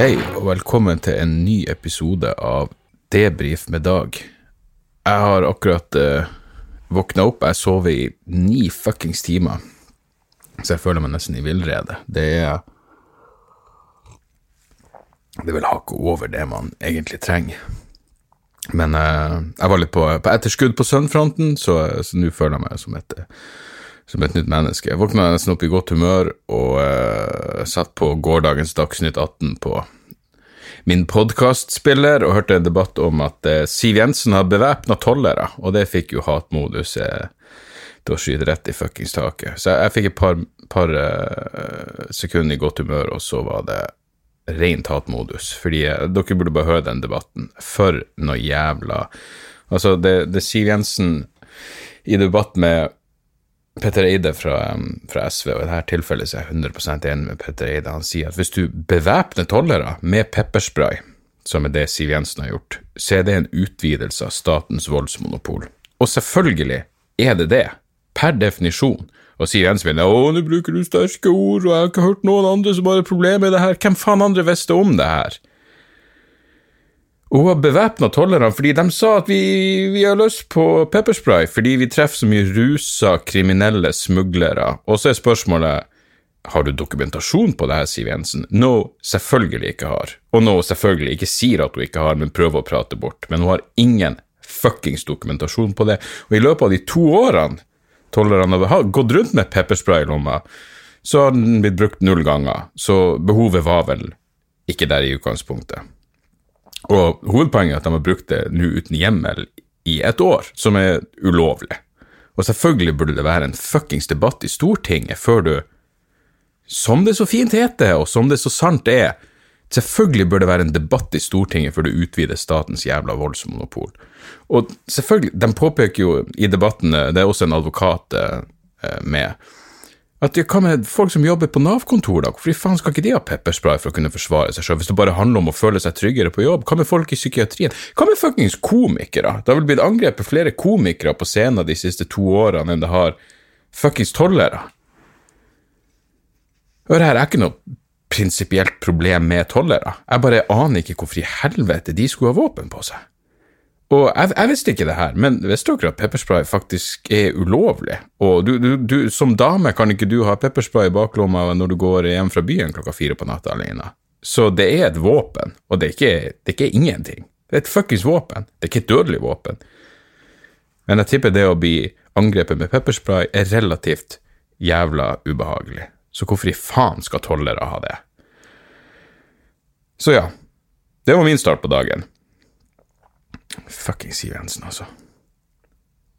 Hei, og velkommen til en ny episode av Debrif med Dag. Jeg har akkurat uh, våkna opp, jeg sover i ni fuckings timer, så jeg føler meg nesten i villrede. Det er Det vil hake over det man egentlig trenger. Men uh, jeg var litt på, på etterskudd på søvnfronten, så nå føler jeg meg som et, som et nytt menneske. Jeg våkna nesten opp i godt humør og uh, satt på gårsdagens Dagsnytt 18 på min podkastspiller og hørte en debatt om at uh, Siv Jensen har bevæpna tollere, og det fikk jo hatmodus til å skyte rett i fuckings taket. Så jeg, jeg fikk et par, par sekunder i godt humør, og så var det rent hatmodus, fordi dere burde bare høre den debatten. For noe jævla Altså, det, det Siv Jensen i debatt med Petter Eide fra, fra, SV, og i dette tilfellet så er jeg 100 enig med Petter Eide. Han sier at hvis du bevæpner tollere med pepperspray, som er det Siv Jensen har gjort, så er det en utvidelse av statens voldsmonopol. Og selvfølgelig er det det, per definisjon. Og Siv Jensen vil å, nå bruker du sterke ord, og jeg har ikke hørt noen andre som har et problem med det her. Hvem faen andre visste om det her? Hun har bevæpna tollerne fordi de sa at vi, vi har lyst på pepperspray fordi vi treffer så mye rusa, kriminelle smuglere. Og så er spørsmålet har du dokumentasjon på det her, Siv Jensen? No, selvfølgelig ikke har. Og no, selvfølgelig ikke sier at hun ikke har, men prøver å prate bort. Men hun har ingen fuckings dokumentasjon på det. Og i løpet av de to årene tollerne har gått rundt med pepperspray i lomma, så har den blitt brukt null ganger. Så behovet var vel ikke der i utgangspunktet. Og hovedpoenget er at de har brukt det nå uten hjemmel i et år, som er ulovlig. Og selvfølgelig burde det være en fuckings debatt i Stortinget før du, som det så fint heter, og som det så sant er, selvfølgelig burde det være en debatt i Stortinget før du utvider statens jævla voldsmonopol. Og selvfølgelig, de påpeker jo i debattene, det er også en advokat eh, med, at hva med folk som jobber på Nav-kontor, da? Hvorfor faen skal ikke de ha pepperspray for å kunne forsvare seg selv, hvis det bare handler om å føle seg tryggere på jobb? Hva med folk i psykiatrien? Hva med fuckings komikere? Det har vel blitt angrepet flere komikere på scenen de siste to årene enn det har fuckings tollere. Hør her, jeg er ikke noe prinsipielt problem med tollere, jeg bare aner ikke hvorfor i helvete de skulle ha våpen på seg. Og jeg, jeg, visste ikke det her, men visste dere at pepperspray faktisk er ulovlig? Og du, du, du, som dame kan ikke du ha pepperspray i baklomma når du går hjem fra byen klokka fire på natta alene. Så det er et våpen, og det er ikke, det er ikke ingenting. Det er et fuckings våpen. Det er ikke et dødelig våpen. Men jeg tipper det å bli angrepet med pepperspray er relativt jævla ubehagelig. Så hvorfor i faen skal tollere ha det? Så ja, det var min start på dagen. Fuckings Siv Jensen, altså.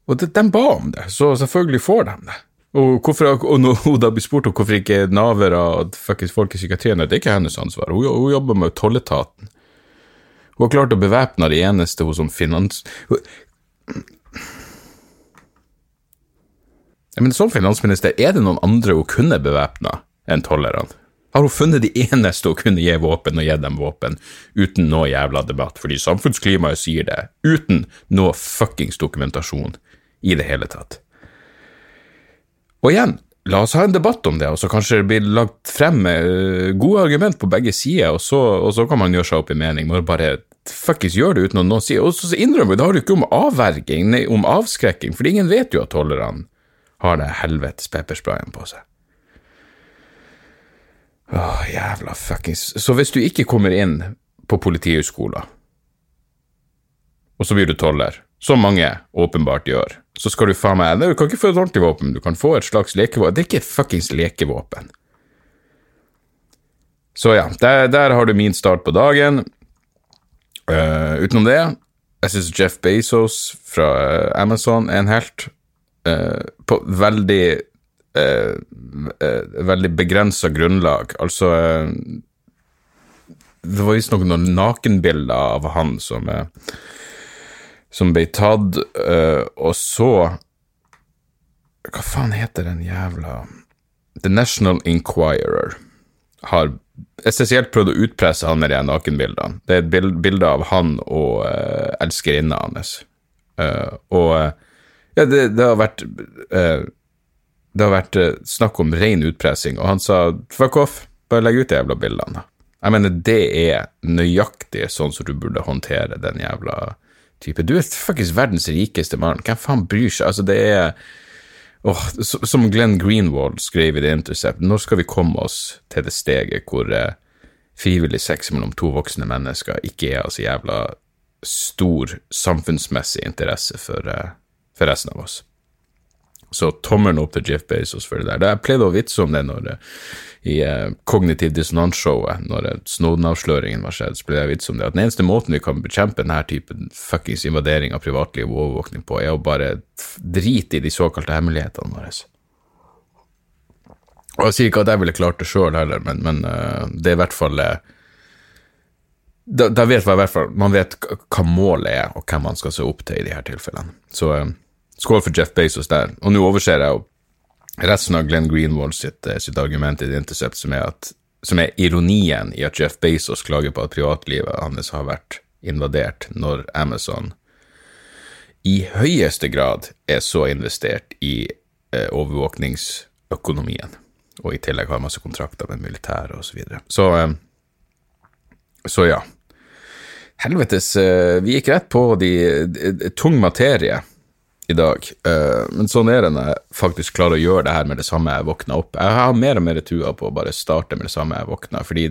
Og de, de, ba om det, så selvfølgelig får de det. Og, hvorfor, og når hun da blir spurt om hvorfor ikke navere og folk i psykiatrien Det er ikke hennes ansvar, hun, hun jobber med tolletaten. Hun har klart å bevæpne de eneste hun som finans... Men som finansminister, er det noen andre hun kunne bevæpna enn tollerne? Har hun funnet de eneste å kunne gi våpen, og gi dem våpen, uten noe jævla debatt, fordi samfunnsklimaet sier det, uten noe fuckings dokumentasjon i det hele tatt. Og igjen, la oss ha en debatt om det, og så kanskje det blir lagt frem med gode argument på begge sider, og så, og så, kan man gjøre seg opp i mening, når bare fuckings gjør det uten at noen sier Og så innrømmer vi, det har du ikke om avverging, nei, om avskrekking, for ingen vet jo at tollerne har det helvetes peppersprayen på seg. Åh, jævla fuckings Så hvis du ikke kommer inn på Politihøgskolen, og så blir du toller, som mange åpenbart gjør, så skal du faen meg Du kan ikke få et ordentlig våpen, du kan få et slags lekevåpen. Det er ikke et fuckings lekevåpen. Så ja, der, der, har du min start på dagen. Uh, utenom det, jeg syns Jeff Bezos fra uh, Amazon er en helt. Uh, på veldig eh, eh, veldig begrensa grunnlag. Altså eh, Det var visstnok noen nakenbilder av han som, eh, som ble tatt, eh, og så Hva faen heter den jævla The National Inquirer har essensielt prøvd å utpresse han med de nakenbildene. Det er et bilde av han og uh, elskerinna hans. Uh, og ja, det, det, har vært uh, det har vært eh, snakk om ren utpressing, og han sa fuck off, bare legg ut de jævla bildene. Jeg mener, det er nøyaktig sånn som du burde håndtere den jævla type. Du er fuckings verdens rikeste mann, hvem faen bryr seg? Altså, det er åh, Som Glenn Greenwald skrev i The Intercept, når skal vi komme oss til det steget hvor eh, frivillig sex mellom to voksne mennesker ikke er altså jævla stor samfunnsmessig interesse for, eh, for resten av oss? Så tommelen opp til Jeff Bezos for det der. Jeg pleide å vitse om det når, i uh, Kognitiv dissonans-showet, når Snowden-avsløringen var skjedd. så pleide jeg vitse om det, at Den eneste måten vi kan bekjempe denne typen fuckings invadering av privatliv og overvåkning på, er å bare drite i de såkalte hemmelighetene våre. Og Jeg sier ikke at jeg ville klart det sjøl heller, men, men uh, det er i hvert fall uh, da, da, vet man i hvert fall man vet hva målet er, og hvem man skal se opp til i de her tilfellene. Så Skål for Jeff Bezos der. Og nå overser jeg jo resten av Glenn Greenwald sitt, eh, sitt argument i The Intercept, som er, at, som er, ironien i at Jeff Bezos klager på at privatlivet hans har vært invadert, når Amazon i høyeste grad er så investert i eh, overvåkningsøkonomien, og i tillegg har masse kontrakter med militæret osv. Så, videre. så eh, Så ja. Helvetes, eh, vi gikk rett på de, de, de tung materie i dag. Uh, men sånn er det når jeg faktisk klarer å gjøre det her med det samme jeg våkner opp. Jeg har mer og mer trua på å bare starte med det samme jeg våkner, fordi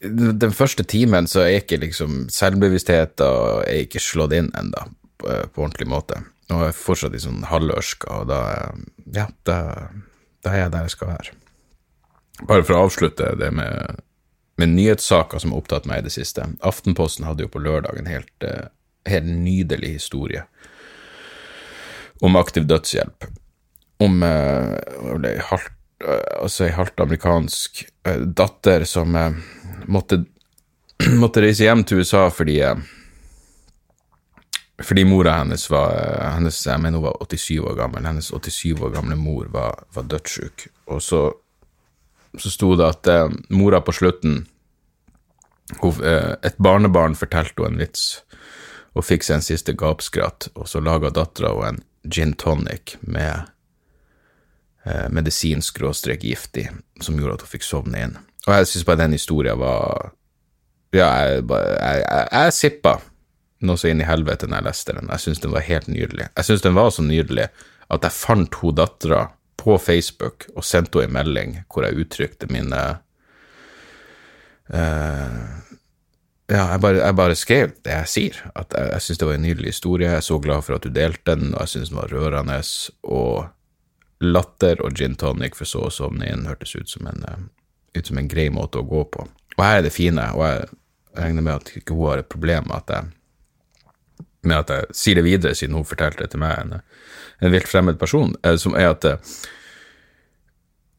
den første timen så er ikke liksom selvbevisstheten er ikke slått inn ennå på, ordentlig måte. Og jeg er fortsatt i sånn halvørska, og da ja, da, da, er jeg der jeg skal være. Bare for å avslutte det med, med nyhetssaker som har opptatt meg i det siste. Aftenposten hadde jo på lørdag en helt, uh, helt nydelig historie om aktiv dødshjelp. Om en halvt, eh, altså halvt amerikansk eh, datter som eh, måtte, måtte, reise hjem til USA fordi eh, fordi mora hennes var eh, hennes, Jeg mener hun var 87 år gammel. Hennes 87 år gamle mor var, var dødssyk. Og så, så sto det at mora på slutten hun, Et barnebarn fortalte henne en vits og fikk seg en siste gapskratt, og så laga dattera henne en gin tonic med eh, medisin-giftig, som gjorde at hun fikk sovne inn. Og jeg syns bare den historien var Ja, jeg, jeg, jeg, jeg sippa noe så inn i helvete når jeg leste den. Jeg syns den var helt nydelig. Jeg syns den var så nydelig at jeg fant hun dattera på Facebook og sendte henne en melding hvor jeg uttrykte mine uh, ja, jeg bare, jeg bare, skrev det jeg sier, at jeg, jeg syns det var en nydelig historie. Jeg er så glad for at du delte den, og jeg syns den var rørende. Og latter og gin tonic for så å sovne inn hørtes ut som en, eh, ut som en grei måte å gå på. Og her er det fine, og jeg regner med at ikke hun har et problem med at jeg, med at jeg sier det videre, siden hun fortalte det til meg, en, en vilt fremmed person, eh, som er at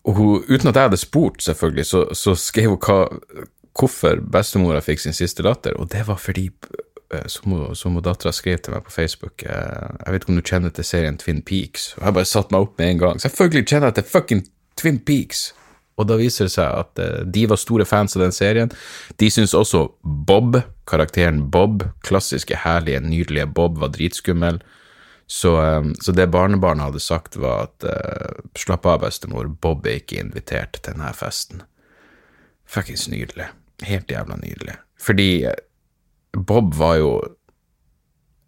hun, uten at jeg hadde spurt, selvfølgelig, så, så skrev hun hva hvorfor bestemora fikk sin siste latter, og det var fordi, eh, som, som dattera skrev til meg på Facebook eh, Jeg vet ikke om du kjenner til serien Twin Peaks, og jeg bare satte meg opp med en gang. Selvfølgelig kjenner jeg til fucking Twin Peaks! Og da viser det seg at uh, de var store fans av den serien. De syntes også Bob, karakteren Bob, klassiske, herlige, nydelige Bob, var dritskummel. Så, så det barnebarnet hadde sagt, var at slapp av, bestemor, Bob er ikke invitert til denne festen. Fuckings nydelig. Helt jævla nydelig. Fordi eh, Bob var jo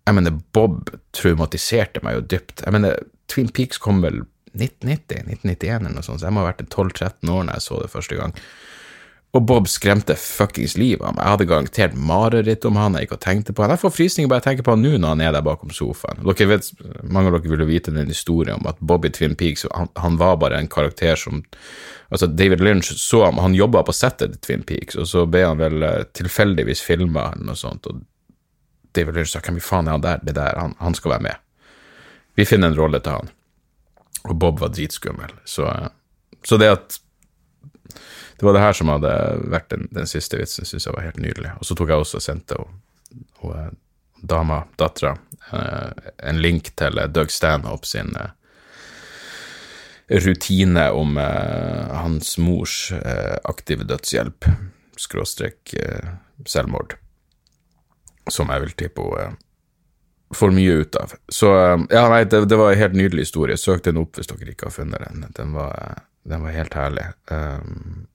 Jeg mener, Bob traumatiserte meg jo dypt. Jeg mener, Twin Peaks kom vel 1990? 1991 eller noe sånt, så jeg må ha vært 12-13 år når jeg så det første gang. Og Bob skremte fuckings livet av meg. Jeg hadde garantert mareritt om han jeg ikke tenkte på han. Jeg får frysninger bare jeg tenker på han nå når han er der bakom sofaen. Dere vet, Mange av dere ville vite den historien om at Bobby Twin Peaks han, han, var bare en karakter som altså David Lynch så ham, han jobba på settet til Twin Peaks, og så ble han vel uh, tilfeldigvis filma eller noe sånt, og David Lynch sa hvem i faen er han der, det der, han, han, skal være med. Vi finner en rolle til han. Og Bob var dritskummel, så, uh, så det at det var det her som hadde vært den, den siste vitsen, syns jeg var helt nydelig. Og så tok jeg også og sendte hun, eh, dama, dattera, eh, en link til Doug Stanhope sin eh, rutine om hans mors aktive dødshjelp, skråstrek selvmord, som jeg vil tippe hun får mye ut av. Så ja, nei, det, det var en helt nydelig historie. Søk den opp hvis dere ikke har funnet den. Den var, den var helt herlig. Um,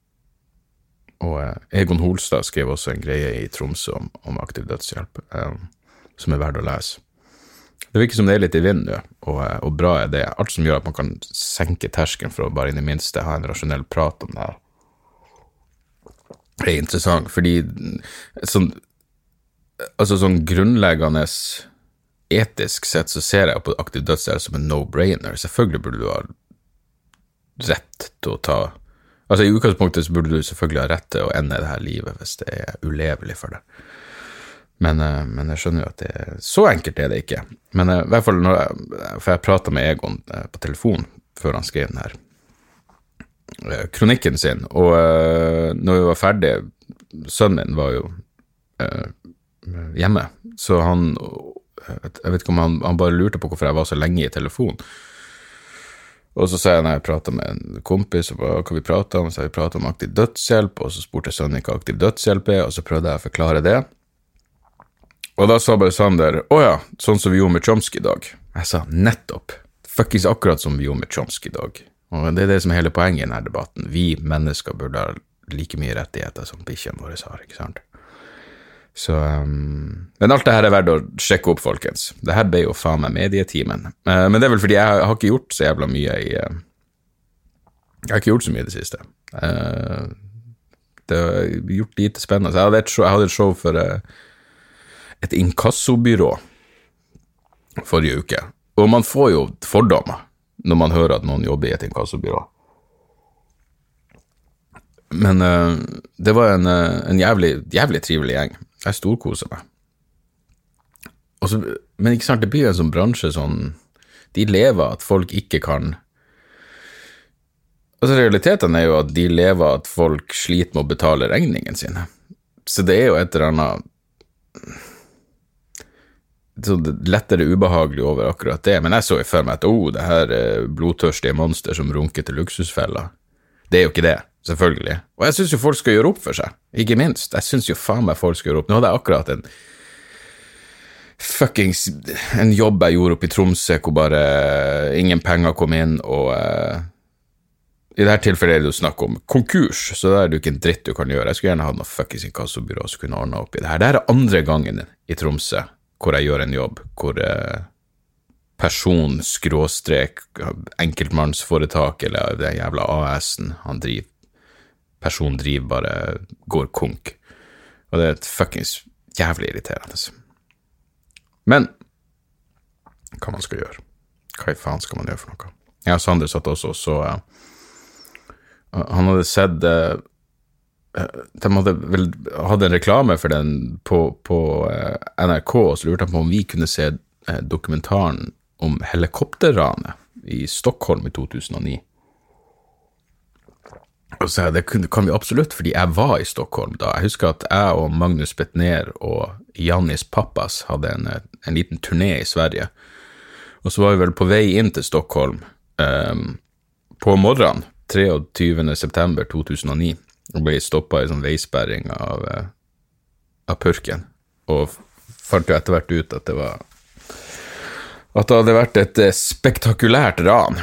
og eh, Egon Holstad skrev også en greie i Tromsø om, om aktiv dødshjelp, eh, som er verdt å lese. Det virker som det er litt i vinden nå, og, eh, og, bra er det. Alt som gjør at man kan senke terskelen for å bare i det minste ha en rasjonell prat om det her, er interessant, fordi sånn, altså sånn grunnleggende etisk sett så ser jeg på aktiv dødshjelp som en no-brainer. Selvfølgelig burde du ha rett til å ta Altså I utgangspunktet så burde du selvfølgelig ha rett til å ende det her livet hvis det er ulevelig for deg. Men, eh, men, jeg skjønner jo at det er så enkelt er det ikke. Men eh, i hvert fall når jeg, For jeg prata med Egon eh, på telefon før han skrev den her kronikken sin, og når vi var ferdig Sønnen min var jo hjemme, så han Jeg vet ikke om han, han bare lurte på hvorfor jeg var så lenge i telefon. Og så sa jeg når jeg prata med en kompis, hva vi prata om, så vi prata om aktiv dødshjelp, og så spurte sønnen hva aktiv dødshjelp er, og så prøvde jeg å forklare det. Og da sa bare Sander å ja, sånn som vi gjorde med Chomsky i dag. Jeg sa nettopp. Fuckings akkurat som vi gjorde med Chomsky i dag. Og det er det som er hele poenget i denne debatten. Vi mennesker burde ha like mye rettigheter som bikkjene våre har, ikke sant? Så um, Men alt det her er verdt å sjekke opp, folkens. Det her ble jo faen meg medietimen. Uh, men det er vel fordi jeg, har ikke gjort så jævla mye i uh, Jeg har ikke gjort så mye i det siste. Uh, det har gjort lite spennende. Jeg hadde et show, hadde et show for et inkassobyrå forrige uke. Og man får jo fordommer når man hører at noen jobber i et inkassobyrå. Men det var en, en jævlig, jævlig trivelig gjeng. Jeg storkoser meg. Også, men ikke sant, det blir en sånn bransje sånn De lever at folk ikke kan Altså Realiteten er jo at de lever at folk sliter med å betale regningene sine. Så det er jo et eller annet lettere ubehagelig over akkurat det. Men jeg så jo for meg at oh, det her er blodtørstige monster som runker til luksusfella. Det er jo ikke det. Selvfølgelig. Og jeg syns jo folk skal gjøre opp for seg, ikke minst. Jeg syns jo faen meg folk skal gjøre opp. Nå hadde jeg akkurat en fuckings en jobb jeg gjorde oppe i Tromsø hvor bare ingen penger kom inn, og uh, i dette tilfellet er det jo snakk om konkurs, så da er det jo ikke en dritt du kan gjøre. Jeg skulle gjerne hatt noe fuckings inkassobyrå som kunne ordna opp i det her. Dette er andre gangen i Tromsø hvor jeg gjør en jobb hvor uh, person, skråstrek, enkeltmannsforetak eller den jævla AS-en han driver person driver bare går konk. Og det er et fuckings jævlig irriterende. Men hva man skal gjøre? Hva i faen skal man gjøre for noe? Jeg og Sander satt også og så uh, Han hadde sett uh, De hadde vel hadde en reklame for den på, på uh, NRK, og så lurte han på om vi kunne se dokumentaren om helikopterranet i Stockholm i 2009. Så det kan vi absolutt, fordi jeg var i Stockholm da. Jeg husker at jeg og Magnus Betnér og Jannis Pappas hadde en, en, liten turné i Sverige. Og så var vi vel på vei inn til Stockholm um, på morgenen 23.9.2009 og ble stoppa i sånn veisperring av, uh, av purken. Og fant jo etter hvert ut at det var At det hadde vært et uh, spektakulært ran.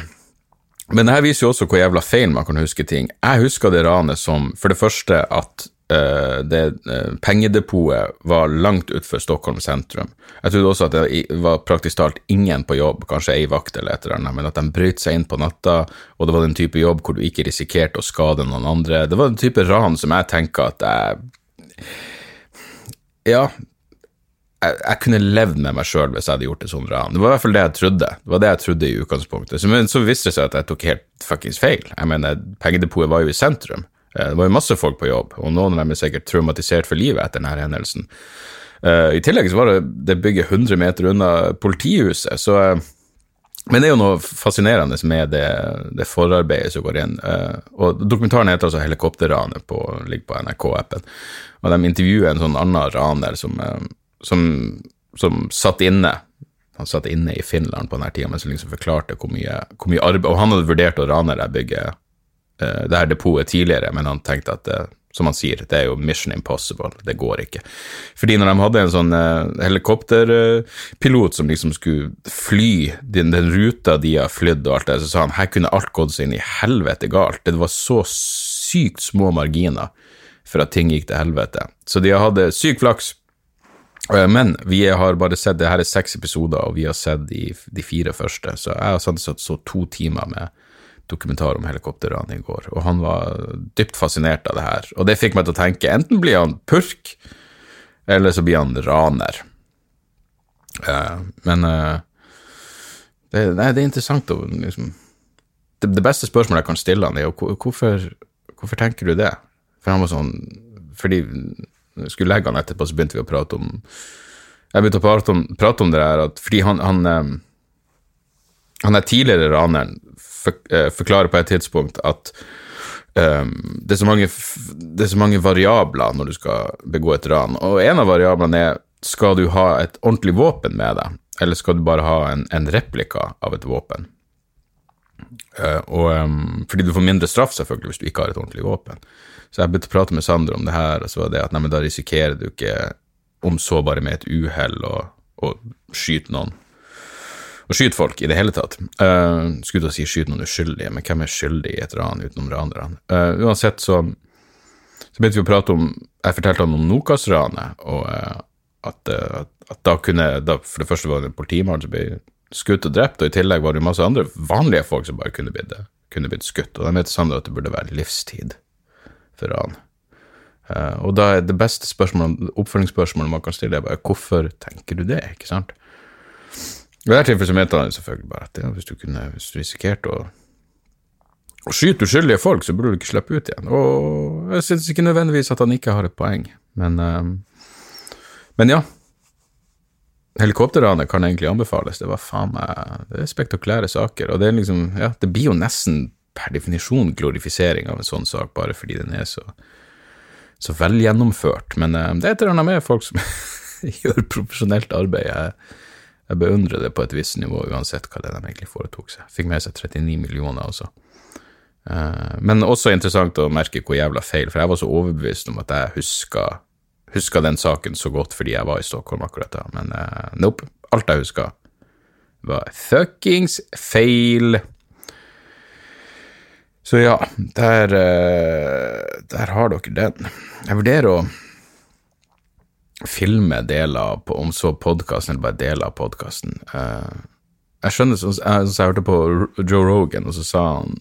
Men det her viser jo også hvor jævla feil man kan huske ting. Jeg husker det ranet som for det første at uh, det uh, pengedepotet var langt utenfor Stockholm sentrum. Jeg trodde også at det var praktisk talt ingen på jobb, kanskje ei vakt eller et eller annet, men at de brøt seg inn på natta, og det var den type jobb hvor du ikke risikerte å skade noen andre. Det var den type ran som jeg tenker at jeg Ja, jeg, jeg, kunne levd med meg sjøl hvis jeg hadde gjort det sånn. Det var i hvert fall det jeg trodde. Det var det jeg trodde i utgangspunktet. Så, men så viste det seg at jeg tok helt fuckings feil. Jeg mener, Pengedepotet var jo i sentrum. Eh, det var jo masse folk på jobb, og noen av dem er sikkert traumatisert for livet etter denne hendelsen. Uh, I tillegg så var det, det bygget 100 meter unna politihuset, så uh, Men det er jo noe fascinerende med det, det forarbeidet som går inn. Uh, og Dokumentaren heter altså 'Helikopterranet', ligger på NRK-appen. Og De intervjuer en sånn annen raner som som, som satt inne han satt inne i Finland på denne tida, men som liksom forklarte hvor mye, hvor mye, arbeid Og han hadde vurdert å rane det bygget, uh, det her depotet tidligere, men han tenkte at det, som han sier, det er jo mission impossible, det går ikke. Fordi når de hadde en sånn uh, helikopterpilot uh, som liksom skulle fly den, den, ruta de har flydd og alt det, så sa han her kunne alt gått seg inn i helvete galt. Det var så sykt små marginer for at ting gikk til helvete. Så de hadde syk flaks. Eh, Men vi har bare sett, det her er seks episoder, og vi har sett de, de fire første. Så jeg har satt så to timer med dokumentar om helikopterranet i går, og han var dypt fascinert av det her. Og det fikk meg til å tenke, enten blir han purk, eller så blir han raner. Eh, men eh, det, nei, det er interessant å liksom det, det beste spørsmålet jeg kan stille han, er jo hvorfor, hvorfor tenker du det? For han var sånn Fordi skulle legge han etterpå, så begynte vi å prate om Jeg begynte å prate om, prate om det der at fordi han, han eh, han er tidligere raneren for, eh, forklarer på et tidspunkt at um, det, er mange, det er så mange variabler når du skal begå et ran, og en av variablene er skal du ha et ordentlig våpen med deg, eller skal du bare ha en, en replika av et våpen? Eh, og, um, fordi du får mindre straff, selvfølgelig, hvis du ikke har et ordentlig våpen. Så jeg begynte å prate med Sander om det her, og så var det at nei, men da risikerer du ikke, om så bare med et uhell, å skyte noen å skyte folk i det hele tatt. Uh, skulle til å si skyte noen uskyldige, men hvem er skyldig i et ran utenom ranerne? Uh, uansett så, så begynte vi å prate om Jeg fortalte han om Nokas-ranet, og uh, at, at, at da kunne da, For det første var det en politimann som ble skutt og drept, og i tillegg var det masse andre vanlige folk som bare kunne blitt, kunne blitt skutt. Og de mente Sander at det burde være livstid for han. Uh, og da er det beste spørsmålet, oppfølgingsspørsmålet man kan stille, er bare hvorfor tenker du det, ikke sant? I dette tilfellet så mente han selvfølgelig bare at ja, hvis du kunne hvis du risikerte å, å skyte uskyldige folk, så burde du ikke slippe ut igjen. Og jeg synes ikke nødvendigvis at han ikke har et poeng, men, uh, men ja. Helikopterranet kan egentlig anbefales. Det var faen meg Det er spektakulære saker, og det er liksom Ja, det blir jo nesten per definisjon glorifisering av en sånn sak, bare fordi den er så så velgjennomført. Men eh, det er et eller annet med folk som gjør profesjonelt arbeid. Jeg, jeg beundrer det på et visst nivå, uansett hva det er de egentlig foretok seg. Fikk med seg 39 millioner også. Eh, men også interessant å merke hvor jævla feil, for jeg var så overbevist om at jeg huska, huska den saken så godt fordi jeg var i Stockholm akkurat da, men uh, nope. Alt jeg huska, var fuckings feil. Så ja, der, uh, der har dere den. Jeg vurderer å filme deler av, om så podkasten eller bare deler av podkasten. Jeg skjønner, så, jeg, sånn jeg hørte på Joe Rogan, og så sa han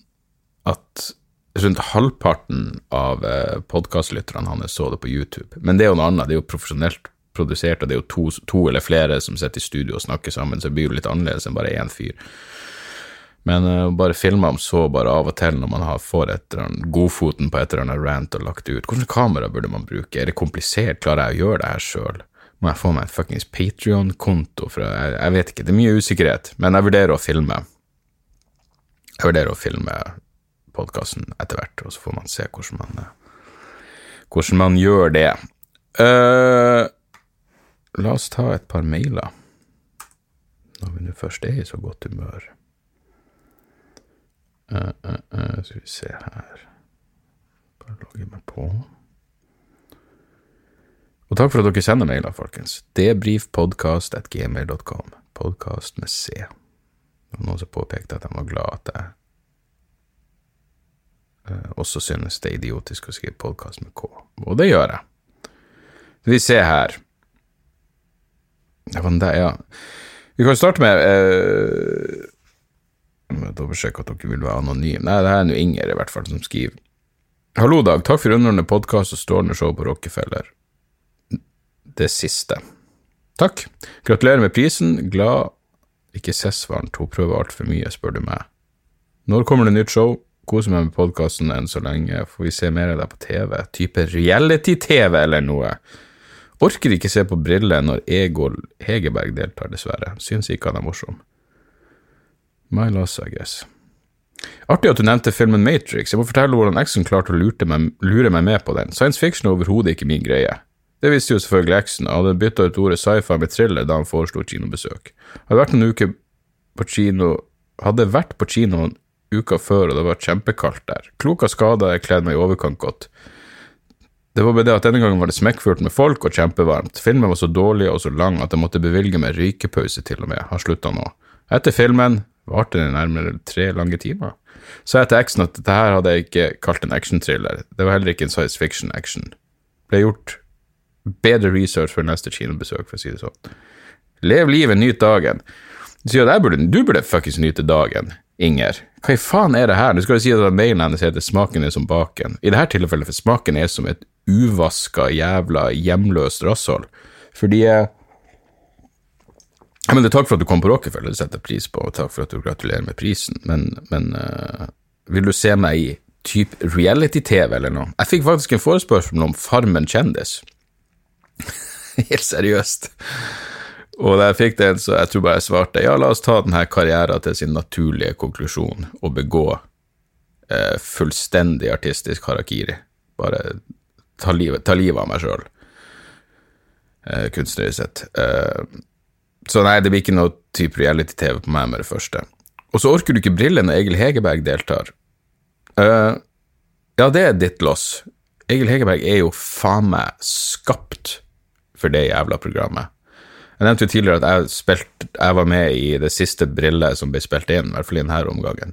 at rundt halvparten av podkastlytterne hans så det på YouTube. Men det er jo noe annet, det er jo profesjonelt produsert, og det er jo to, to eller flere som sitter i studio og snakker sammen, så det blir jo litt annerledes enn bare én fyr. Men uh, bare filme om så bare av og til når man har, får et eller annet, godfoten på et eller annet rant og lagt det ut. Hvilket kamera burde man bruke? Er det komplisert? Klarer jeg å gjøre det her sjøl? Må jeg få meg en fuckings Patrion-konto? Jeg, jeg vet ikke, det er mye usikkerhet, men jeg vurderer å filme. Jeg vurderer å filme podkasten etter hvert, og så får man se hvordan man, eh, hvordan man gjør det. Uh, la oss ta et par mailer, når vi nå først er i så godt humør. Uh, uh, skal vi se her Bare logge meg på. Og takk for at dere sender mailer, folkens. Debrifpodkast.gmail.com. Podkast med C. Det var noen som påpekte at de var glad at jeg også synes det er idiotisk å skrive podkast med K. Og det gjør jeg. Vi ser her Det var den der, ja. Vi kan starte med eh, Dobbeltsjekk at dere vil være anonyme. Nei, det er nå Inger, i hvert fall, som skriver. Hallo, Dag. Takk for underholdende podkast og strålende show på Rockefeller. Det siste. Takk. Gratulerer med prisen. Glad ikke Sessvaren prøver altfor mye, spør du meg. Når kommer det nytt show? Koser meg med podkasten enn så lenge. Får vi se mer av deg på TV? Type reality-TV eller noe? Orker ikke se på briller når Egil Hegerberg deltar, dessverre. Syns ikke han er morsom. My loss, I guess. Artig at du nevnte filmen Matrix. Jeg må fortelle hvordan eksen klarte å lure meg, lure meg med på den. Science fiction er overhodet ikke min greie. Det visste jo selvfølgelig eksen, og hadde bytta ut ordet sci-fi med thriller da han foreslo kinobesøk. Hadde vært noen uker på kino Hadde vært på kino uka før, og det var kjempekaldt der. Klok av skade, jeg kledde meg i overkant godt. Det var bare det at denne gangen var det smekkfullt med folk og kjempevarmt. Filmen var så dårlig og så lang at jeg måtte bevilge meg røykepause til og med. Har slutta nå. Etter filmen Varte det nærmere tre lange timer. Så jeg til eksen at dette hadde jeg ikke kalt en actionthriller. Det var heller ikke en science fiction-action. Ble gjort bedre research for neste kinobesøk, for å si det sånn. Lev livet, nyt dagen. Du sier at burde, du burde fuckings nyte dagen, Inger. Hva i faen er det her? Du skal jo si at mailen hennes heter 'Smaken er som baken'. I dette tilfellet, for smaken er som et uvaska, jævla, hjemløst rasshold. Fordi jeg mener, er Takk for at du kom på Rockefeller, det setter jeg pris på, og takk for at du gratulerer med prisen, men, men uh, vil du se meg i type reality-TV eller noe? Jeg fikk faktisk en forespørsel om Farmen kjendis. Helt seriøst. Og da jeg fikk den, så jeg tror bare jeg svarte ja, la oss ta denne karrieren til sin naturlige konklusjon og begå eh, fullstendig artistisk harakiri. Bare ta livet, ta livet av meg sjøl, eh, kunstnerisk sett. Eh, så nei, det blir ikke noe type reality-TV på meg med det første. Og så orker du ikke briller når Egil Hegerberg deltar. Uh, ja, det er ditt loss. Egil Hegerberg er jo faen meg skapt for det jævla programmet. Jeg nevnte jo tidligere at jeg, spilt, jeg var med i det siste brillet som ble spilt inn, i hvert fall i denne omgangen.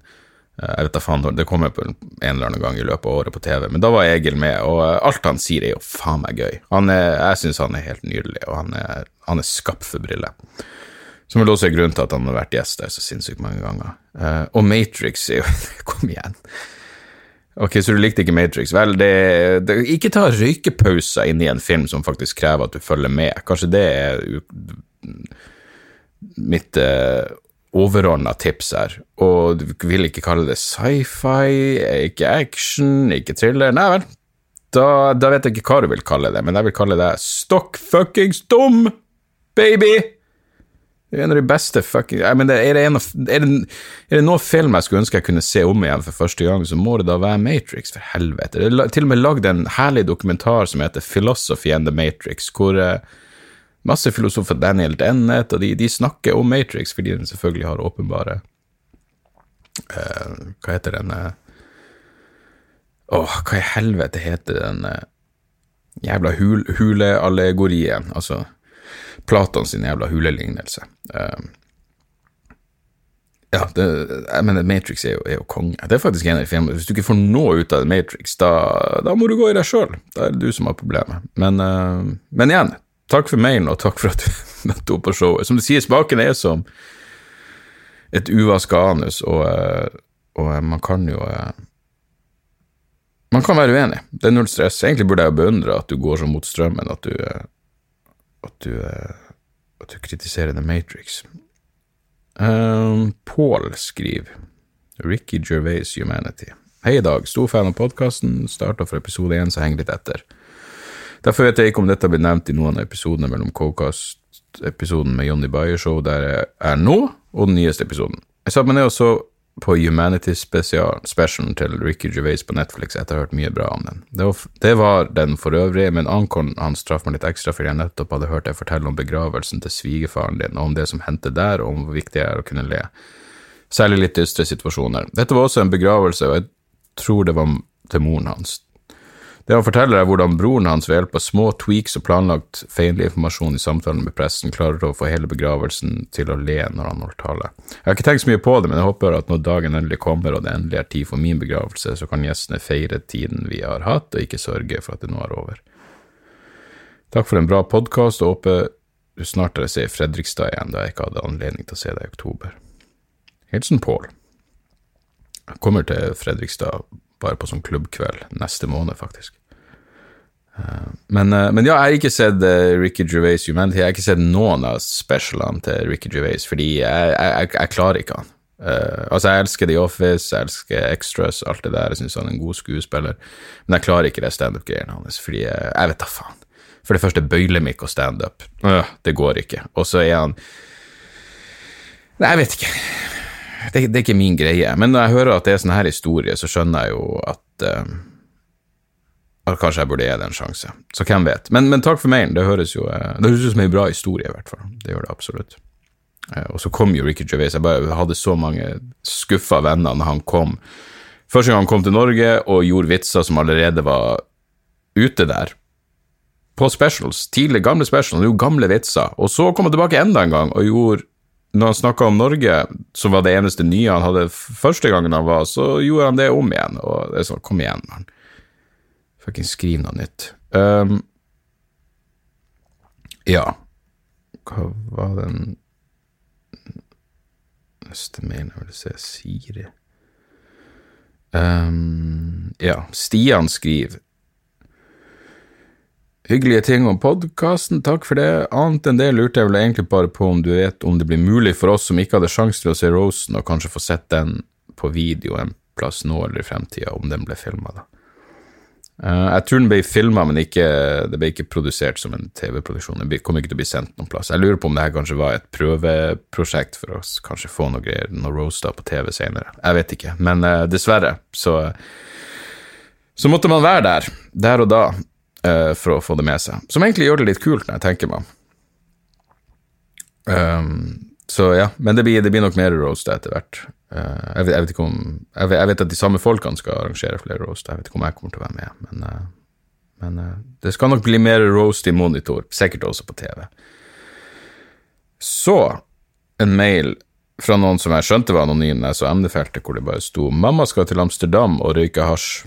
Eh, jeg vet da faen, Det kommer på en eller annen gang i løpet av året på TV, men da var Egil med, og eh, alt han sier er jo faen meg gøy. Er, jeg syns han er helt nydelig, og han er, han er skapt for briller. Som vel også er grunnen til at han har vært gjest der så sinnssykt mange ganger. Uh, og Matrix er jo Kom igjen. Ok, så du likte ikke Matrix. Vel, det, det, ikke ta røykepauser inn i en film som faktisk krever at du følger med. Kanskje det er mitt uh, eh, overordna tips her. Og du vil ikke kalle det sci-fi, ikke action, ikke thriller. Nei vel, da, da, vet jeg ikke hva du vil kalle det, men jeg vil kalle det stokk fuckings dum, baby! Det er en av de beste fucking I det, er, det en, er, det, er det noe film jeg skulle ønske jeg kunne se om igjen for første gang, så må det da være Matrix, for helvete. Det er til og med lagd en herlig dokumentar som heter Philosophy and the Matrix, hvor uh, masse filosofer, Daniel Dennett, og de, de, snakker om Matrix fordi den selvfølgelig har åpenbare uh, Hva heter den uh, Åh, oh, hva i helvete heter den jævla hul, huleallegorien? Altså Platon sin jævla hulelignelse. Uh, ja, det, jeg mener, Matrix er jo, er jo, konge. Det er faktisk en av de filmene Hvis du ikke får noe ut av Matrix, da, da må du gå i deg sjøl. Da er det du som har problemet. Men, uh, men igjen, takk for mailen, og takk for at du møtte opp på showet. Som du sier, smaken er som et uvaska anus, og, uh, og man kan jo Man kan være uenig. Det er null stress. Egentlig burde jeg beundre at du går så mot strømmen at du at du, eh, at du kritiserer The Matrix. Um, Paul skriver Ricky Gervais Humanity. Hei, i Dag. Stor fan av podkasten. Starta for episode én, så henger litt etter. Derfor vet jeg ikke om dette blir nevnt i noen av episodene mellom Cocast-episoden med Johnny Bayer Show, der jeg er nå, og den nyeste episoden. Jeg satte meg ned og så på Humanities Specialen til Ricky Gervais på Netflix etter å ha hørt mye bra om den. Det var, det var den for øvrig, men Ankon hans traff meg litt ekstra fordi jeg nettopp hadde hørt deg fortelle om begravelsen til svigerfaren din, og om det som hendte der, og om hvor viktig det er å kunne le. Særlig litt dystre situasjoner. Dette var også en begravelse, og jeg tror det var til moren hans. Det han forteller, er hvordan broren hans ved hjelp av små tweaks og planlagt feil informasjon i samtalen med pressen klarer å få hele begravelsen til å le når han holder tale. Jeg har ikke tenkt så mye på det, men jeg håper at når dagen endelig kommer og det endelig er tid for min begravelse, så kan gjestene feire tiden vi har hatt, og ikke sørge for at det nå er over. Takk for en bra podkast, og håper du snart dere ser Fredrikstad igjen, da jeg ikke hadde anledning til å se deg i oktober. Hilsen Pål. Jeg kommer til Fredrikstad bare på sånn klubbkveld neste måned, faktisk. Eh, men, eh, men, ja, jeg har ikke sett uh, Ricky Gervais Humanity. Jeg har ikke sett noen av specialene til Ricky Gervais, fordi jeg, jeg, jeg klarer ikke han. Uh, altså, jeg elsker The Office, jeg elsker Extras, alt det der. Jeg syns han er en god skuespiller, men jeg klarer ikke det standup-greiene hans, fordi jeg, jeg vet da faen. For det første, bøylemikk og standup, uh, det går ikke. Og så er han Nei, jeg vet ikke. Det, det, er ikke min greie. Men når jeg hører at det er sånn her historie, så skjønner jeg jo at uh, kanskje jeg burde gi det en sjanse. Så hvem vet. Men, men takk for mailen. Det høres jo eh, det høres ut som en bra historie, i hvert fall. Det gjør det absolutt. Eh, og så kom jo Ricky Gervais. Jeg bare hadde så mange skuffa venner når han kom. Første gang han kom til Norge og gjorde vitser som allerede var ute der. På specials. Tidlig, gamle specials. Han gjorde gamle vitser. Og så kom han tilbake enda en gang og gjorde når han snakka om Norge, som var det eneste nye han hadde første gangen han var, så gjorde han det om igjen. Og det er sånn, kom igjen, mann. Fuckings skriv noe nytt. Um, ja. Hva var den neste mailen jeg ville se? Siri um, Ja, Stian skriver Hyggelige ting om podkasten, takk for det. Annet enn det lurte jeg vel egentlig bare på om du vet om det blir mulig for oss som ikke hadde sjanse til å se Rosen, og kanskje få sett den på video en plass nå eller i fremtida, om den ble filma, da. Uh, jeg tror den ble filma, men ikke, det ble ikke produsert som en TV-produksjon. Den kom ikke til å bli sendt noen plass. Jeg lurer på om det her kanskje var et prøveprosjekt for oss, kanskje få noe greier, noe roaster på TV senere. Jeg vet ikke, men uh, dessverre så, så måtte man være der, der og da, uh, for å få det med seg. Som egentlig gjør det litt kult, når jeg tenker meg om. um, Så ja, men det blir, det blir, nok mer roaster etter hvert. Uh, jeg, vet, jeg, vet, om jeg vet, jeg vet, at de samme folkene skal arrangere flere roaster. jeg vet ikke om jeg kommer til å være med, men, uh, men uh, det skal nok bli mer roast i monitor, sikkert også på TV. Så en mail fra noen som jeg skjønte var anonym, jeg så emnefeltet hvor det bare sto 'Mamma skal til Amsterdam og røyke hasj'.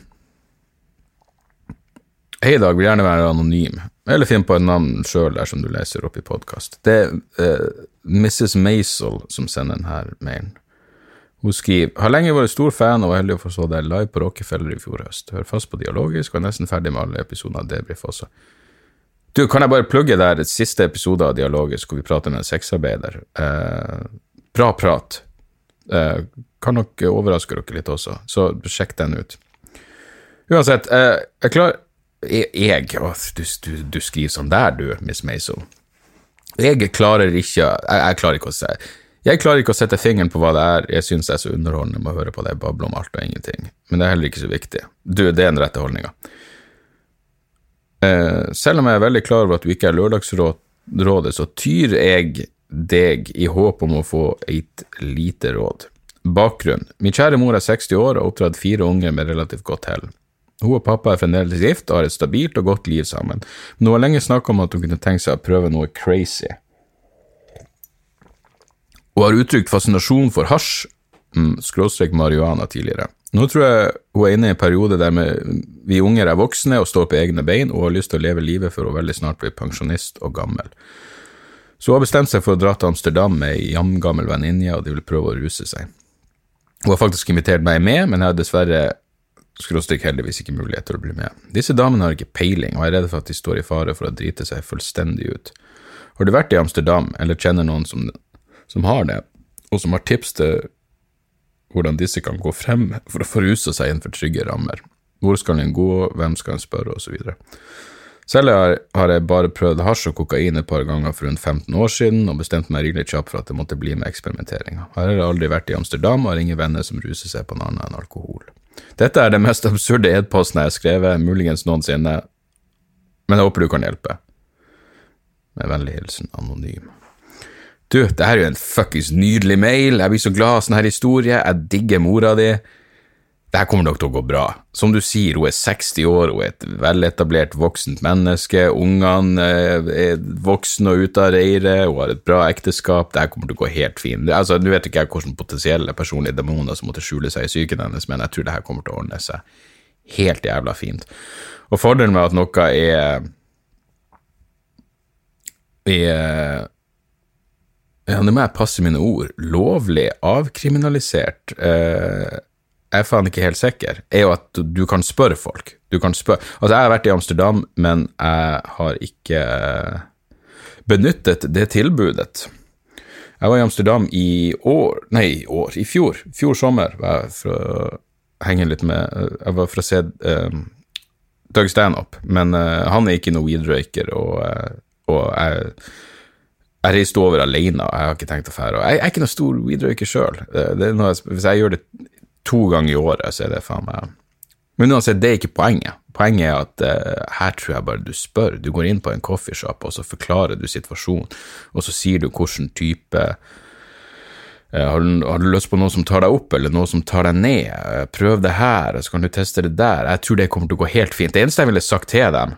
Hei, Dag, vil gjerne være anonym, eller finn på et navn sjøl dersom du leser opp i podkast. Det er uh, Mrs. Maisel som sender denne mailen. Hun skriver har lenge vært stor fan og var heldig å få så deg live på Rockefeller i fjor høst. Hør fast på Dialogisk og er nesten ferdig med alle episoder av Debrif også. Du, kan jeg bare plugge der siste episode av Dialogisk hvor vi prater med en sexarbeider? Eh, bra prat. Eh, kan nok overraske dere litt også, så sjekk den ut. Uansett, eh, jeg klar jeg, du, du, du, skriver sånn der, du, Miss Maisel. Jeg klarer ikke jeg, jeg, klarer ikke å se Jeg klarer ikke å sette fingeren på hva det er jeg syns er så underholdende med å høre på deg bable om alt og ingenting, men det er heller ikke så viktig. Du, det er den rette holdninga. Eh, selv om jeg er veldig klar over at du ikke er Lørdagsrådet, så tyr jeg deg i håp om å få et lite råd. Bakgrunn. Min kjære mor er 60 år og har oppdratt fire unger med relativt godt hell. Hun og pappa er fremdeles gift og har et stabilt og godt liv sammen, men hun har lenge snakka om at hun kunne tenke seg å prøve noe crazy. Hun har uttrykt fascinasjon for hasj, mm, skråstrek marihuana, tidligere. Nå tror jeg hun er inne i en periode der vi unger er voksne og står på egne bein, og har lyst til å leve livet for å veldig snart bli pensjonist og gammel. Så hun har bestemt seg for å dra til Amsterdam med ei jamgammel venninne, og de vil prøve å ruse seg. Hun har faktisk invitert meg med, men jeg har dessverre skråstrek heldigvis ikke mulighet til å bli med. Disse damene har ikke peiling, og er redde for at de står i fare for å drite seg fullstendig ut. Har du vært i Amsterdam, eller kjenner noen som, som har det, og som har tips til hvordan disse kan gå frem for å få rusa seg innenfor trygge rammer? Hvor skal en gå, hvem skal en spørre, osv. Selv har, jeg bare prøvd hasj og kokain et par ganger for rundt 15 år siden, og bestemte meg rimelig kjapt for at det måtte bli med eksperimenteringa. Her har jeg aldri vært i Amsterdam, og har ingen venner som ruser seg på noe annet enn alkohol. Dette er det mest absurde e-posten jeg har skrevet, muligens noensinne, men jeg håper du kan hjelpe. Med vennlig hilsen Anonym. Du, det her er jo en fuckings nydelig mail, jeg blir så glad av sånn her historie, jeg digger mora di. Det her kommer nok til å gå bra. Som du sier, hun er 60 år, hun er et veletablert, voksent menneske, ungene eh, er voksne og ute av reiret, hun har et bra ekteskap, det her kommer til å gå helt fint. Altså, Nå vet ikke jeg hvilke potensielle personlige demoner som måtte skjule seg i psyken hennes, men jeg tror det her kommer til å ordne seg helt jævla fint. Og fordelen med at noe er er ja, nå må jeg passe mine ord. Lovlig avkriminalisert. Eh, jeg er faen ikke helt sikker, er jo at du kan spørre folk. Du kan spørre Altså, jeg har vært i Amsterdam, men jeg har ikke benyttet det tilbudet. Jeg var i Amsterdam i år Nei, i år, i fjor. Fjor sommer var jeg for å henge litt med Jeg var for å se um, Doug Stanhope, men uh, han er ikke noe weed-røyker, og, og jeg jeg reiste over alene, og jeg har ikke tenkt å fære. Jeg, er ikke noe stor weed-røyker sjøl. Hvis jeg gjør det to ganger i året, så er det faen meg Men uansett, det er ikke poenget. Poenget er at uh, her tror jeg bare du spør. Du går inn på en coffeeshop, og så forklarer du situasjonen, og så sier du hvilken type uh, har, du, har, du, lyst på noe som tar deg opp, eller noe som tar deg ned? Uh, prøv det her, så kan du teste det der. Jeg tror det kommer til å gå helt fint. Det eneste jeg ville sagt til dem,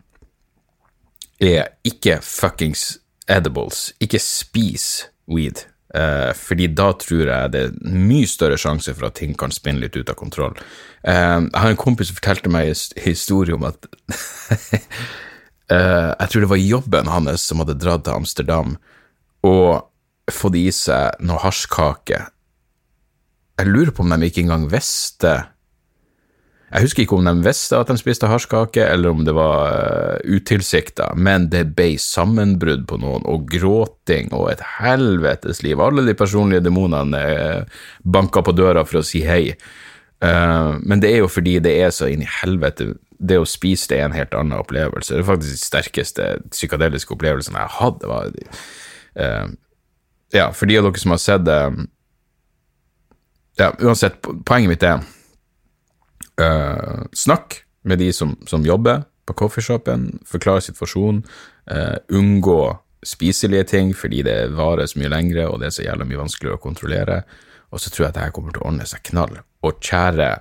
er ikke fuckings edibles. Ikke spis weed. Uh, fordi da tror jeg det er mye større sjanse for at ting kan spinne litt ut av kontroll. Eh, jeg har en kompis som fortalte meg en historie om at eh, Jeg tror det var jobben hans som hadde dratt til Amsterdam og fått i seg noe hasjkake. Jeg lurer på om de ikke engang visste jeg husker ikke om de visste at de spiste hasjkake, eller om det var uh, utilsikta, men det ble sammenbrudd på noen, og gråting og et helvetes liv. Alle de personlige demonene uh, banka på døra for å si hei. Uh, men det er jo fordi det er så inn i helvete Det å spise det er en helt annen opplevelse. Det er faktisk de sterkeste psykadeliske opplevelsene jeg har hatt. Uh, ja, for de av dere som har sett det Ja, uansett, poenget mitt er Uh, snakk med de som, som jobber på coffeeshopen, forklare situasjonen, uh, unngå spiselige ting fordi det varer så mye lengre og det er så jævla mye vanskeligere å kontrollere. Og så tror jeg at dette kommer til å ordne seg knall. Og kjære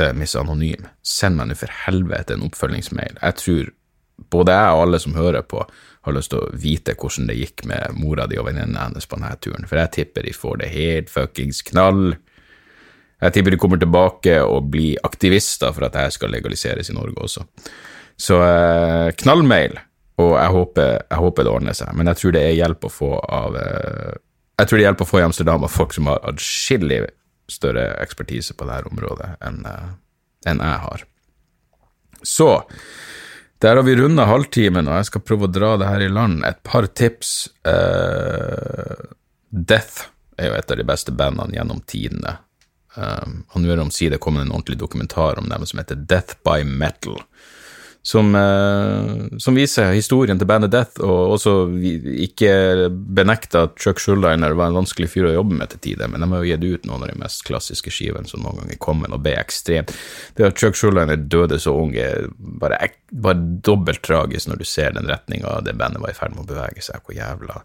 uh, Miss Anonym, send meg nå for helvete en oppfølgingsmail. Jeg tror både jeg og alle som hører på, har lyst til å vite hvordan det gikk med mora di og venninnen hennes på denne turen, for jeg tipper de får det helt fuckings knall. Jeg tipper de kommer tilbake og blir aktivister for at dette skal legaliseres i Norge også. Så eh, knallmail, og jeg håper, jeg håper, det ordner seg. Men jeg tror det er hjelp å få av eh, Jeg tror det hjelper å få i Amsterdam av folk som har adskillig større ekspertise på dette området enn eh, enn jeg har. Så der har vi runda halvtimen, og jeg skal prøve å dra det her i land. Et par tips. Uh, Death er jo et av de beste bandene gjennom tidene. Um, han det omsider kommet en ordentlig dokumentar om dem som heter Death by Metal. Som, uh, som viser historien til bandet Death, og også ikke benekter at Chuck Schuldiner var en vanskelig fyr å jobbe med til tider, men de har jo gitt ut noen av de mest klassiske skivene som noen gang er kommet, og ble ekstremt Det at Chuck Schuldiner døde så ung, er bare, bare dobbelt tragisk når du ser den retninga det bandet var i ferd med å bevege seg. Hvor jævla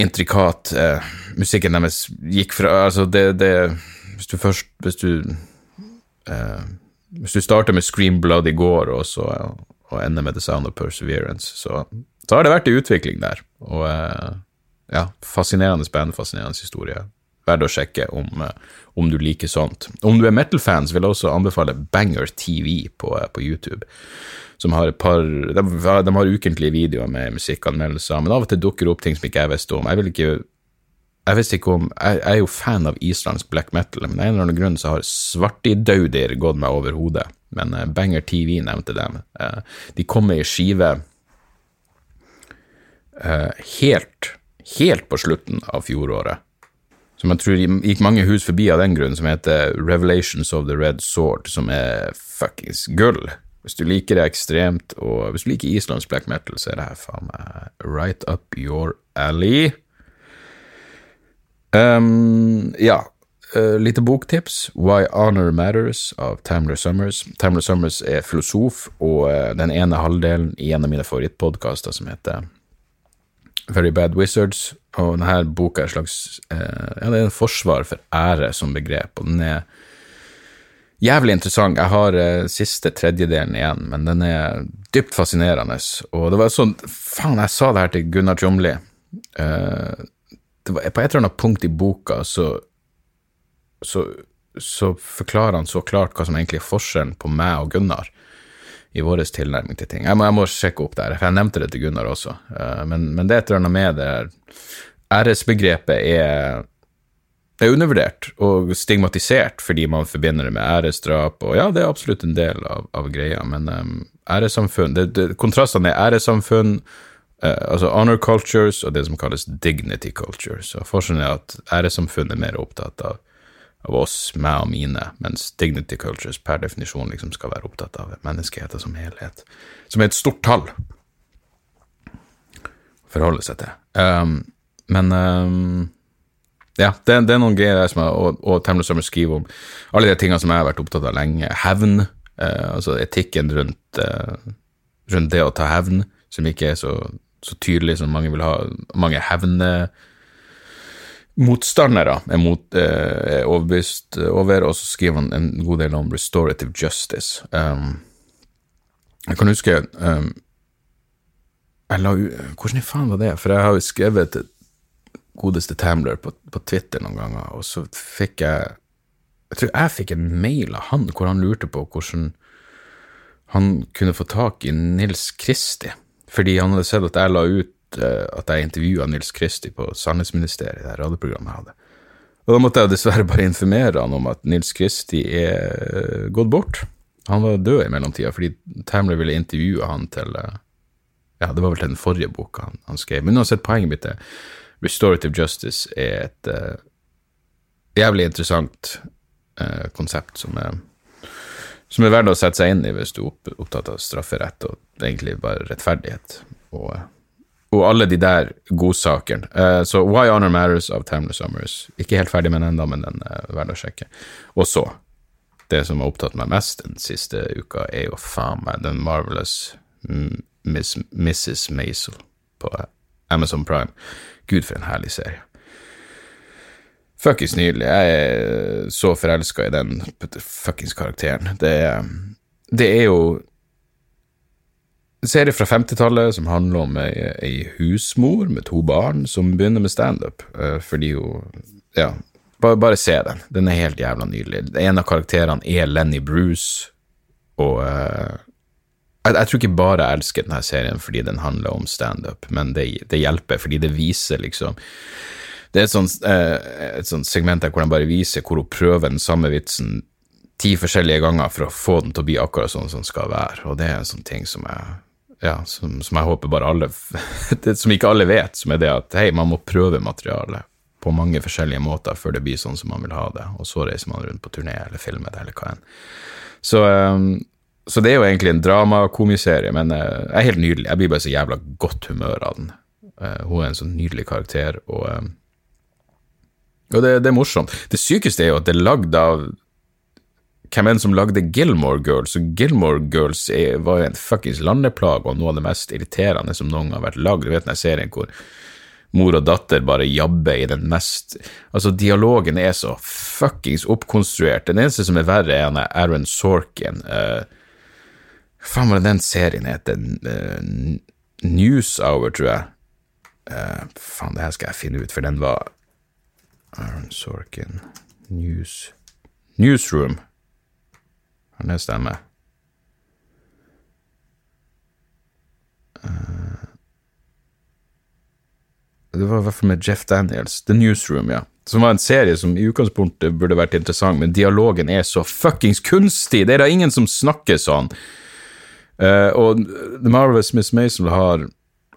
intrikat eh, musikken deres gikk fra Altså, det, det Hvis du først Hvis du eh, Hvis du starter med Scream Blood i går, og så og ender med The Sound of Perseverance, så, så har det vært en utvikling der. Og eh, ja, fascinerende band, fascinerende historie. Verdt å sjekke om, eh, om, du liker sånt. Om du er metal-fans, vil jeg også anbefale Banger TV på, eh, på YouTube som har et par De, de har ukentlige videoer med musikkanmeldelser, men av og til dukker det opp ting som ikke jeg visste om. Jeg vil ikke jeg visste ikke om, jeg, jeg, er jo fan av islandsk black metal, men av en eller annen grunn så har Svartidaudir gått meg over hodet. Men uh, Banger TV nevnte dem. Uh, de kom med ei skive uh, helt, helt på slutten av fjoråret. Som jeg tror gikk mange hus forbi av den grunn, som heter Revelations of the Red Sword, som er fuckings gull. Hvis du liker det ekstremt, og hvis du liker islandsk black metal, så er det her faen meg right up your alley. Um, ja, uh, lite boktips. Why Honor Matters av Tamler Summers. Tamler Summers er filosof, og uh, den ene halvdelen i en av mine favorittpodkaster som heter Very Bad Wizards. Og denne boka er slags uh, Ja, er en forsvar for ære som begrep, og den er jævlig interessant. Jeg har uh, siste tredjedelen igjen, men den er dypt fascinerende. Og det var sånn Faen, jeg sa det her til Gunnar Tjomli. Uh, det var, på et eller annet punkt i boka så, så, så forklarer han så klart hva som egentlig er forskjellen på meg og Gunnar i vår tilnærming til ting. Jeg må, jeg må sjekke opp det her, for jeg nevnte det til Gunnar også. Uh, men, men, det er et eller annet med det Æresbegrepet er det er undervurdert og stigmatisert fordi man forbinder det med æresdrap, og ja, det er absolutt en del av, av greia, men um, æressamfunn det, det, Kontrastene er æressamfunn, uh, altså honor cultures, og det som kalles dignity cultures. Så Forskjellen er at æressamfunn er mer opptatt av, av oss, meg og mine, mens dignity cultures per definisjon liksom skal være opptatt av menneskeheten som helhet, som er et stort tall å forholde seg til. Um, men um, ja, det, det, er noen greier der som jeg, og, og Tamler Summer skriver om alle de tingene som jeg har vært opptatt av lenge. Hevn, eh, altså etikken rundt, eh, rundt, det å ta hevn, som ikke er så, så tydelig som mange vil ha. Mange hevne motstandere er, mot, eh, er overbevist over, og så skriver han en god del om restorative justice. Um, jeg kan huske um, jeg la, Hvordan i faen var det? For jeg har jo skrevet godeste Tamler på, på Twitter noen ganger, og så fikk jeg Jeg tror jeg fikk en mail av han hvor han lurte på hvordan han kunne få tak i Nils Kristi, fordi han hadde sett at jeg la ut uh, at jeg intervjua Nils Kristi på Sannhetsministeriet, det radioprogrammet jeg hadde. Og da måtte jeg dessverre bare informere han om at Nils Kristi er gått bort. Han var død i mellomtida fordi Tamler ville intervjue han til uh, Ja, det var vel til den forrige boka han, han skrev. Men uansett, poenget mitt er Restorative Justice er et uh, jævlig interessant uh, konsept som er, som er verdt å sette seg inn i hvis du er opptatt av strafferett og egentlig bare rettferdighet. Og, og alle de der godsakene. Uh, så Why Honor Matters av Tamler Summers. Ikke helt ferdig med den ennå, men den er verdt å sjekke. Og så, det som har opptatt meg mest den siste uka, er jo faen meg den Marvelous Miss, Mrs. Maisel på Amazon Prime. Gud, for en herlig serie. Fuckings nydelig. Jeg er så forelska i den fuckings karakteren. Det er, det er jo en serie fra 50-tallet som handler om ei, ei, husmor med to barn som begynner med standup uh, fordi hun Ja, bare, bare, se den. Den er helt jævla nydelig. En av karakterene er Lenny Bruce, og uh, jeg, jeg, tror ikke bare jeg elsker denne serien fordi den handler om standup, men det, det, hjelper fordi det viser liksom Det er et sånt, eh, et sånt segment der hvor de bare viser hvor hun prøver den samme vitsen ti forskjellige ganger for å få den til å bli akkurat sånn som den skal være, og det er en sånn ting som jeg ja, som, som jeg håper bare alle det, Som ikke alle vet, som er det at hei, man må prøve materialet på mange forskjellige måter før det blir sånn som man vil ha det, og så reiser man rundt på turné eller filmer det, eller hva enn. Så um, så det er jo egentlig en dramakomiserie, men jeg er helt nydelig. Jeg blir bare så jævla godt humør av den. Uh, hun er en sånn nydelig karakter, og, uh, og det, det, er morsomt. Det sykeste er jo at det er lagd av hvem enn som lagde Gilmore Girls, og Gilmore Girls er, var jo en fuckings landeplag og noe av det mest irriterende som noen har vært lagd. Du vet den serien hvor mor og datter bare jabber i den mest Altså, dialogen er så fuckings oppkonstruert. Den eneste som er verre, er Aaron Sorkin. Uh, faen var det den serien heter? Uh, News Hour, tror jeg. Uh, faen, det her skal jeg finne ut, for den var Aaron Sorkin News Newsroom. Har det stemmer? Uh, det var i hvert fall med Jeff Daniels. The Newsroom, ja. Som var en serie som i utgangspunktet burde vært interessant, men dialogen er så fuckings kunstig! Det er da ingen som snakker sånn! Uh, og The Marvelous Miss Maisel har,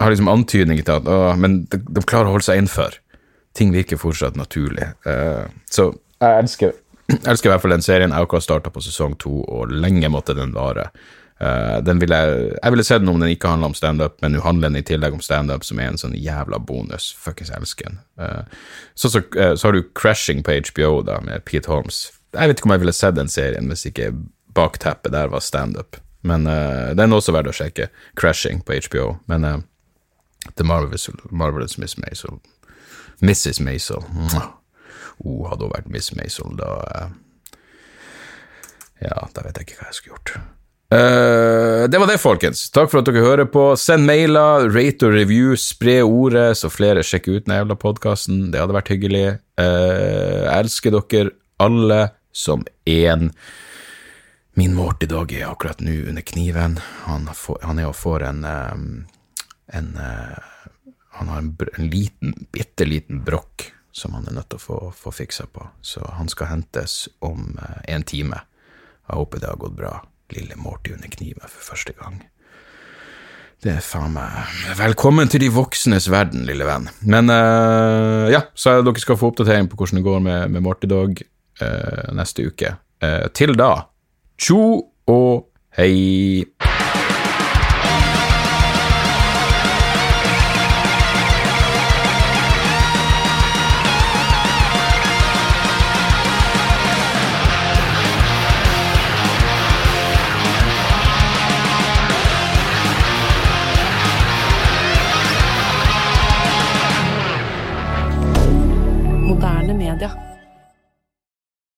har liksom antydninger til at uh, Men de, de, klarer å holde seg innenfor. Ting virker fortsatt naturlig. Uh, så jeg elsker, jeg elsker i hvert fall den serien. Jeg har akkurat starta på sesong to, og lenge måtte den vare. Uh, den ville, jeg ville sett den om den ikke handler om standup, men nå handler den i tillegg om standup, som er en sånn jævla bonus. Fuckings elsker den. Så, så, så, har du Crashing på HBO, da, med Pete Holmes. Jeg vet ikke om jeg ville sett den serien hvis ikke bakteppet der var standup. Men uh, den er også verdt å sjekke. Crashing på HBO. Men uh, The Marvelous, Miss Maisel Mrs. Maisel. Oh, hadde hun vært Miss Maisel, da uh, Ja, da vet jeg ikke hva jeg skulle gjort. Uh, det var det, folkens. Takk for at dere hører på. Send mailer, rate og review, spre ordet, så flere sjekker ut den jævla podkasten. Det hadde vært hyggelig. Uh, jeg elsker dere alle som én. Min Morty Dog er akkurat nå under kniven. Han, får, han er og får en, en Han har en, en liten, bitte liten brokk som han er nødt til å få, få fiksa på, så han skal hentes om en time. Jeg håper det har gått bra. Lille Morty under kniven for første gang. Det er faen meg Velkommen til de voksnes verden, lille venn. Men uh, ja, så dere skal få oppdatering på hvordan det går med, med Morty Dog uh, neste uke. Uh, til da Tjo og hei!